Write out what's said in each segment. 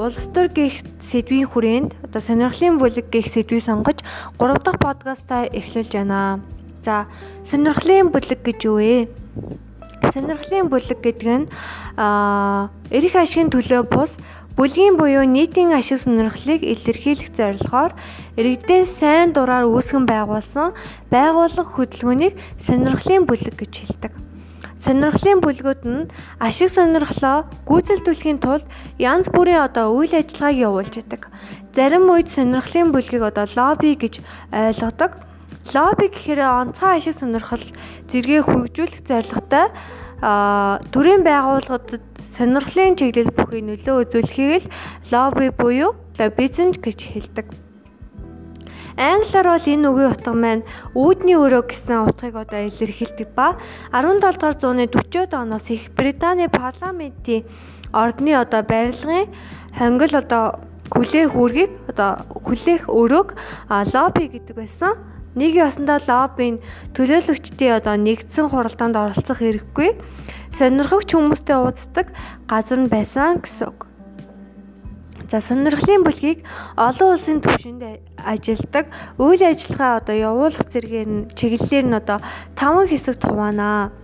улс төр гих сэдвийн хүрээнд одоо сонирхлын бүлэг гих сэдвийг сонгож 3 дахь подкастаа эхлүүлж байна. За сонирхлын бүлэг гэж юу вэ? Сонирхлын бүлэг гэдэг нь аа эрх ашигын төлөө бус бүлгийн буюу нийтийн ашиг сонирхлыг илэрхийлэх зорилгоор иргэдээ сайн дураар үүсгэн байгуулсан байгууллага хөдөлгөөнийг сонирхлын бүлэг гэж хэлдэг. Сонирхлын бүлгүүд нь ашиг сонирхлоо гүйцэлдүүлэхийн тулд янз бүрийн одоо үйл ажиллагааг явуулж байдаг. Зарим үед сонирхлын бүлгийг одоо лобби гэж ойлгодог. Лобби гэхээр онцгой ашиг сонирхол зэрэгээ хүргэжүүлэх зорилготой төрийн байгууллагуудад сонирхлын чиглэл бүхий нөлөө үзүүлэхийг л лобби буюу лоббизм гэж хэлдэг. Англиар бол энэ үгийн утга маань үүдний өрөө гэсэн утгыг одоо илэрхийлдэг ба 17 дугаар зууны 40-од оноос их Британий парламентийн ордны одоо барилгын хонгил одоо хүлээх үүргийг одоо хүлээх өрөөг лобби гэдэг байсан. Нийгмийн осондоо лоббийн төлөөлөгчдийн одоо нэгдсэн хуралдаанд оролцох хэрэггүй сонирхогч хүмүүстэй уулздаг газар нь байсан гэсэн үг. За сонирхлын бүлгийг олон улсын түвшинд ажилдаг үйл ажиллагаа одоо явуулах зэргээр нь чиглэлээр нь одоо 5 хэсэгт хуваана.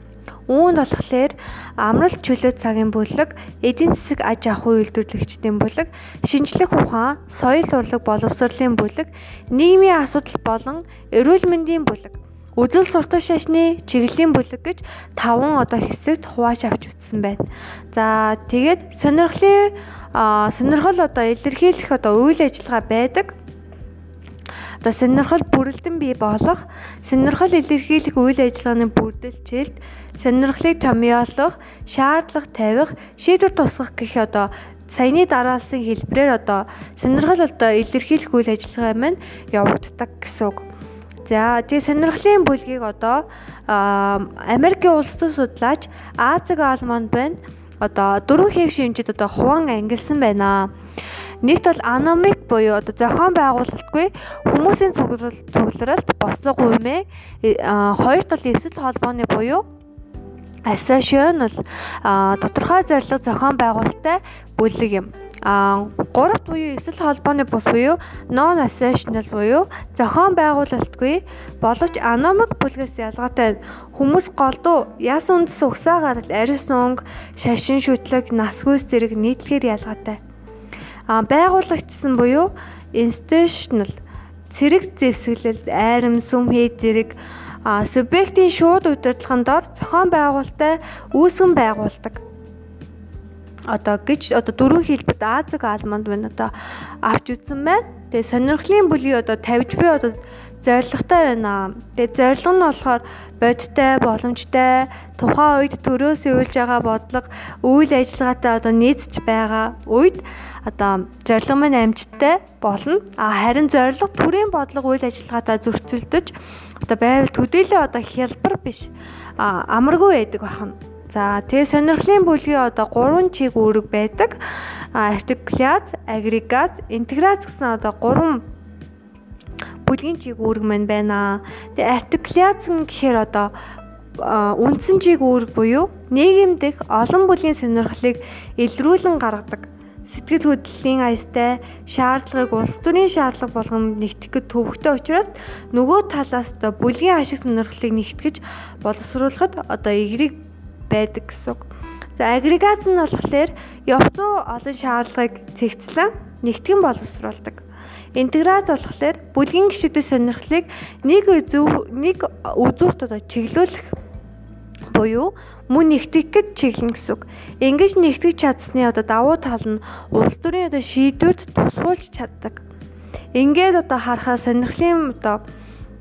Үүнд болохоор амралт чөлөө цагийн бүлэг, эдийн засаг аж ахуйн үйлдвэрлэгчдийн бүлэг, шинжлэх ухаан, соёл урлаг боловсролын бүлэг, нийгмийн асуудал болон эрүүл мэндийн бүлэг, үзэл суртал шашны чиглэлийн бүлэг гэж таван одоо хэсэгт хувааж авч үзсэн байна. За тэгээд сонирхлын сонирхол одоо илэрхийлэх одоо үйл ажиллагаа байдаг. Одоо сонирхол бүрэлдэн бий болох, сонирхол илэрхийлэх үйл ажиллагааны бүрдэлчилт, сонирхлыг томьёолох, шаардлага тавих, шийдвэр тусгах гэх одоо саяны дараалсан хэлбрээр одоо сонирхол одоо илэрхийлэх үйл ажиллагаа маань явагддаг гэсэн үг. За тэгээ сонирхлын бүлгийг одоо Америкийн улс төр судлаач Азиг Алманд байна одоо дөрвөн хэв шимжид одоо хуваан ангилсан байна. Нэгт бол аномик буюу одоо зохион байгуулалтгүй хүмүүсийн цугларалт бослого хуймээ хоёрт бол эсэл холбооны буюу associational тодорхой зорилго зохион байгуулалттай бүлэг юм. А гуравт буюу эсэл холбооны бус буюу non associational буюу зохион байгуулалтгүй боловч аномик бүлгээс ялгаатай хүмүүс голдуу яс үндэс угсаа гарал арьс унг шашин шүтлэг насгүйс зэрэг нийтлэгээр ялгаатай. А байгуулагчсан буюу institutional цэрэг зэвсэглэл айрам сүм хий зэрэг субъектийн шууд удирдлагын дор зохион байгуулалттай үүсгэн байгуулдаг одоо гэж одоо дөрвөн хэлбэрт Азиг алманд байна одоо авч үзсэн байна. Тэгээ сонирхлын бүлгийг одоо тавьж би одоо зоригтой байна. Тэгээ зорилго нь болохоор бодиттой, боломжтой, тухайн үед төрөөс өвлж байгаа бодлого, үйл ажиллагаатай одоо нийцж байгаа үед одоо зорилго маань амжилттай болно. А харин зорилго төрийн бодлого үйл ажиллагаатай зөрчилдөж одоо байвал төдийлөө одоо хялбар биш амаргүй байдаг бахна. За тэгээ сонирхлын бүлгийн одоо 3 чиг үүрэг байдаг. Артикуляц, агрегат, интеграц гэсэн одоо 3 бүлгийн чиг үүрэг маань байна. Тэгээ артикуляц гэхээр одоо үндсэн чиг үүрэг буюу нийгэм дэх олон бүлийн сонирхлыг илрүүлэн гаргадаг сэтгэл хөдлөлийн аястай шаардлагыг улс төрийн шаардлага болгон нэгтгэхэд төвөгтэй учраас нөгөө талаас одоо бүлгийн ашиг сонирхлыг нэгтгэж боловсруулахад одоо эерэг байдаг гэсэн үг. За агрегац нь болохоор явцуу олон шаардлагыг цэгцлэн нэгтгэн боловсруулдаг. Интеграц болохоор бүлгийн гишүүдийн сонирхлыг нэг зөв нэг үзүүрт одоо чиглүүлэх буюу мөн нэгтгэх гэж чиглэн гэсэн үг. Ингэж нэгтгэж чадсны одоо давуу тал нь улс төрийн одоо шийдвэрт тусгуулж чаддаг. Ингээд одоо харахаа сонирхлын одоо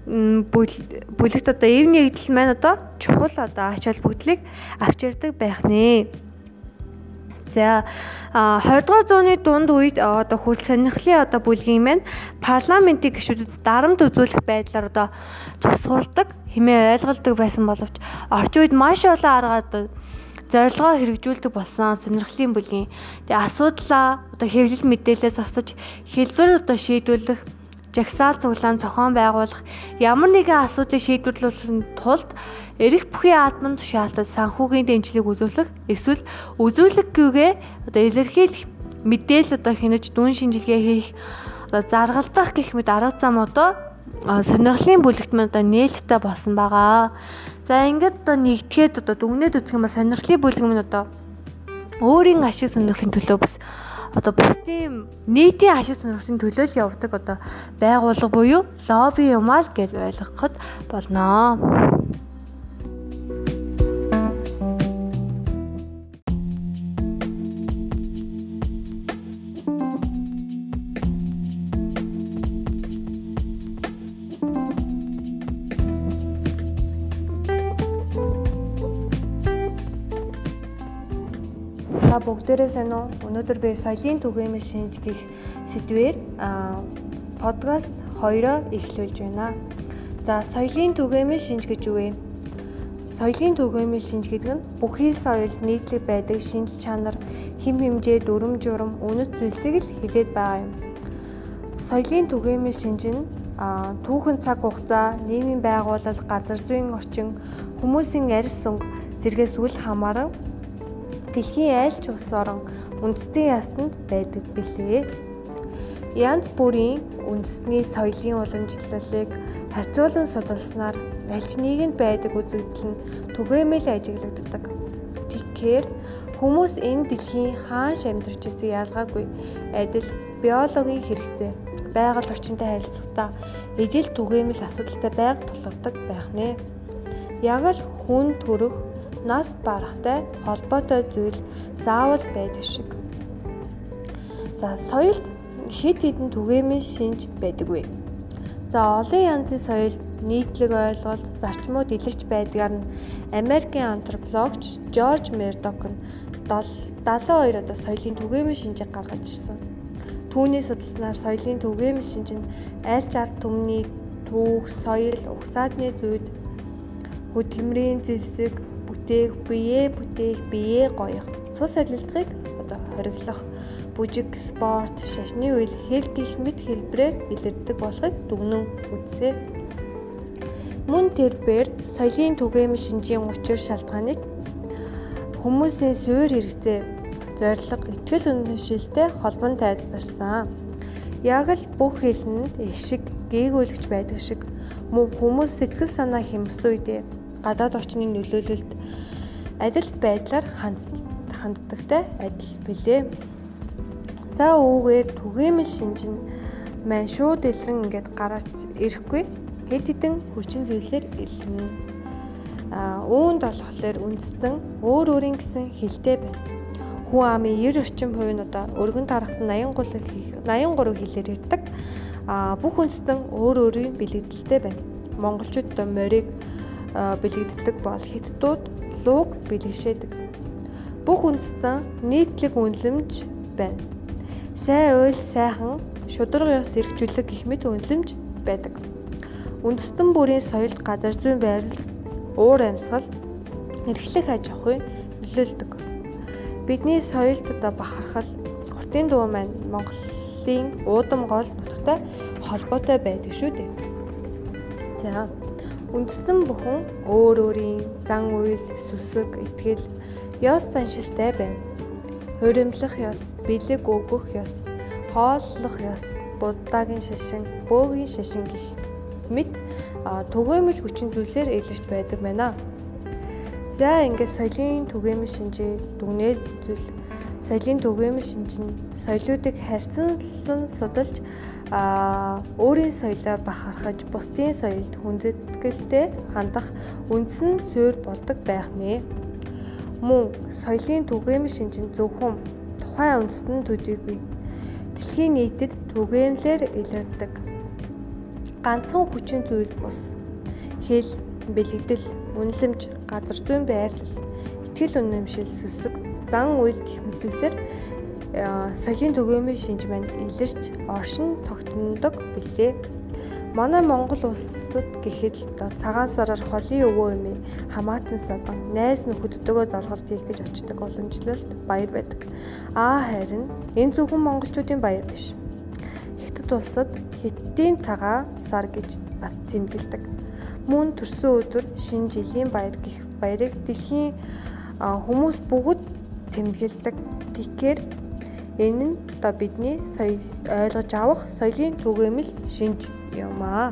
бүлэгт одоо эв нэгдэл маань одоо чухал одоо ач холбогдлыг авчирдаг байх нэ. За 20 дугаар зууны дунд үед одоо хүрл сонирхлын одоо бүлгийн маань парламентын гишүүдэд дарамт үзүүлэх байдлаар одоо тусгуулдаг хэмээн ойлголдог байсан боловч орчин үед маш олон арга одоо зорилгоо хэрэгжүүлдэг болсон сонирхлын бүлгийн тэгээ асуудлаа одоо хэвлэл мэдээлэлээс асууж хэлбэр одоо шийдвэрлэх жагсаал цуглаан зохион байгуулах ямар нэгэн асуудлыг шийдвэрлэхийн тулд эрэх бүхий албанд шаалтаж санхүүгийн дэмжлэг үзүүлэх эсвэл үзүүлэхгүйгээ одоо илэрхийлэх мэдээлэл одоо хянаж дүн шинжилгээ хийх одоо заргалдах гэх мэт арга зам одоо сонирхлын бүлэгтмэн одоо нээлттэй болсон байгаа. За ингээд одоо нэгтгэхэд одоо дүгнээд үзэх юм ба сонирхлын бүлэг минь одоо өөрийн ашиг сонирхлын төлөө бас одоо бусдын нийтийн ашиг сонирхлын төлөө л явдаг одоо байгууллага буюу лобби юмаа л гэж ойлгоход болно. Та бүгдээрээ сайн уу? Өнөөдөр би соёлын түгээмэл шинж гих сэдвээр подкаст 2-оо эхлүүлж байна. За соёлын түгээмэл шинж гэж юу вэ? Соёлын түгээмэл шинж гэдэг нь бүхий соёл нийтлэг байдаг шинж чанар, хим хэмжээ, дүрм журам, үнэт зүйлсийг л хилээд байгаа юм. Соёлын түгээмэл шинж нь түүхэн цаг хугацаа, нийгмийн байгууллал, газар зүйн орчин, хүмүүсийн арьс өнгө зэргээс үл хамааран дэлхийн аль ч улс орон үндэстэн ясанд байдаг билээ. Янз бүрийн үндэстний соёлын уламжлалыг харьцуулан судалснаар аль ч нийгэмд байдаг үзэгдэл нь түгээмэл ажиглагддаг. Тэгэхээр хүмүүс энэ дэлхийн хааш амьдарч байсан ялгаагүй адил биологийн хэрэгцээ байгаль орчинтой харилцахдаа ижил түгээмэл асуудалтай байг тулгардаг байх нэ. Яг л хүн төрөх нас барахтай холбоотой зүйл заавал байдаг шиг. За соёлд хэд хэдэн түгээмэл шинж байдаггүй. За олон янзын соёлд нийтлэг ойлголт, зарчмууд илэрч байдгаар нь Америкийн антропологч Жорж Мердок нь 72 одоо соёлын түгээмэл шинжийг гаргаж ирсэн. Түүний судалснаар соёлын түгээмэл шинж нь аль ч ард түмний түүх, соёл, угсаадны зүйд хөдөлмөрийн зэвсэг, бүтээх, биеэ бүтээх, биеэ гоёх, цус солилдохыг одоо хориглох, бүжиг, спорт, шашны үйл, хэл гих мэт хэлбэрээр илэрдэг болохыг дүгнэн үзсэн. Мөн тэрбээр соёлын түгээмэл шинжийн учир шалтгааныг хүмүүсийн суурь хэрэгцээ, зориг, ихтгэл үнэмшилтэй холбон тайлбарсан. Яг л бүх хэлэнд их шиг гээгүүлэгч байдаг шиг мөн хүмүүс сэтгэл санаа хэмс үедээ гадаад орчныг нөлөөлөлд адил байдлаар ханддагтай адил билээ. За үүгээр түгээмэл шинжин маань шууд илрэн ингээд гараад ирэхгүй хэд хэдэн хүчин зүйлсээр илэрнэ. А үүнд болохоор үндэстэн өөр өөрийн гэсэн хэлтэй байна. Хүн амын 90 орчим хувь нь одоо өргөн тархсан 83 83 хэлээр ярьдаг. А бүх үндэстэн өөр өөрийн бэлэгдэлтэй байна. Монголчууд морийг бэлэгддэг бол хятадууд лууг бэлгэшээдэг. Бүх үндэстэн нийтлэг үнэлэмж байна. Сайн уйл сайхан шударга ёс эргжүүлэг гэх мэт үнэлэмж байдаг. Үндэстэн бүрийн соёлд газар зүйн байрлал, уур амьсгал, эрхлэх аж ахуй нөлөөлдөг. Бидний соёлд одоо бахархал, хотын дуу маань Монголын уудам гол нутагтай холбоотой байдаг шүү дээ. За Үндэстэн бүхэн өөр өөрийн зан үйл, сүсэг, итгэл, ёс заншилтай байна. Хуримлах ёс, бэлэг өгөх ёс, хооллох ёс, буддагийн шашин, бөөгийн шашин гэх мэт түгээмэл хүчин зүйлсээр илэрч байдаг байна. За ингээд соёлын түгээмэл шинжээ дүгнээд зүйл соёлын түгээмэл шинж нь соёлуудыг харьцуулан судалж өөрийн соёлоор бахархаж бусдын соёлд хүндэтгэлтэй хандах үндсэн суурь болдог байх нэ. Мөн соёлын түгээмэл шинжин зөвхөн тухайн үндэстэн төдийгүй дэлхийн нийтэд түгээмлэр илэрдэг. Ганцхан хүчин зүйл бус хэл, бэлэгдэл, үнэлэмж, газар зүйн байрлал, итгэл үнэмшил, сүсэг, зан үйл гэх мэтүүсээр соёлын түгээмэл шинж манд илэрч оршин тогтнодог билээ. Манай Монгол улсад гэхэд цагаан сараар холын өвөө эмээ хамаатан садан найз нөхөддөгөө залгалт хийх гэж очдог уламжлалт баяр байдаг. Аа харин энэ зөвхөн монголчуудын баяр биш. Бусдад улсад Хиттийн цагаан сар гэж бас тэмдэглэдэг. Мөн төрсөн өдөр шинэ жилийн баяр гэх баярыг дэлхийн хүмүүс бүгд тэмдэглэдэг. Тэгэхээр энэ нь одоо бидний соёл ойлгож авах соёлын түгээмэл шинж юм аа.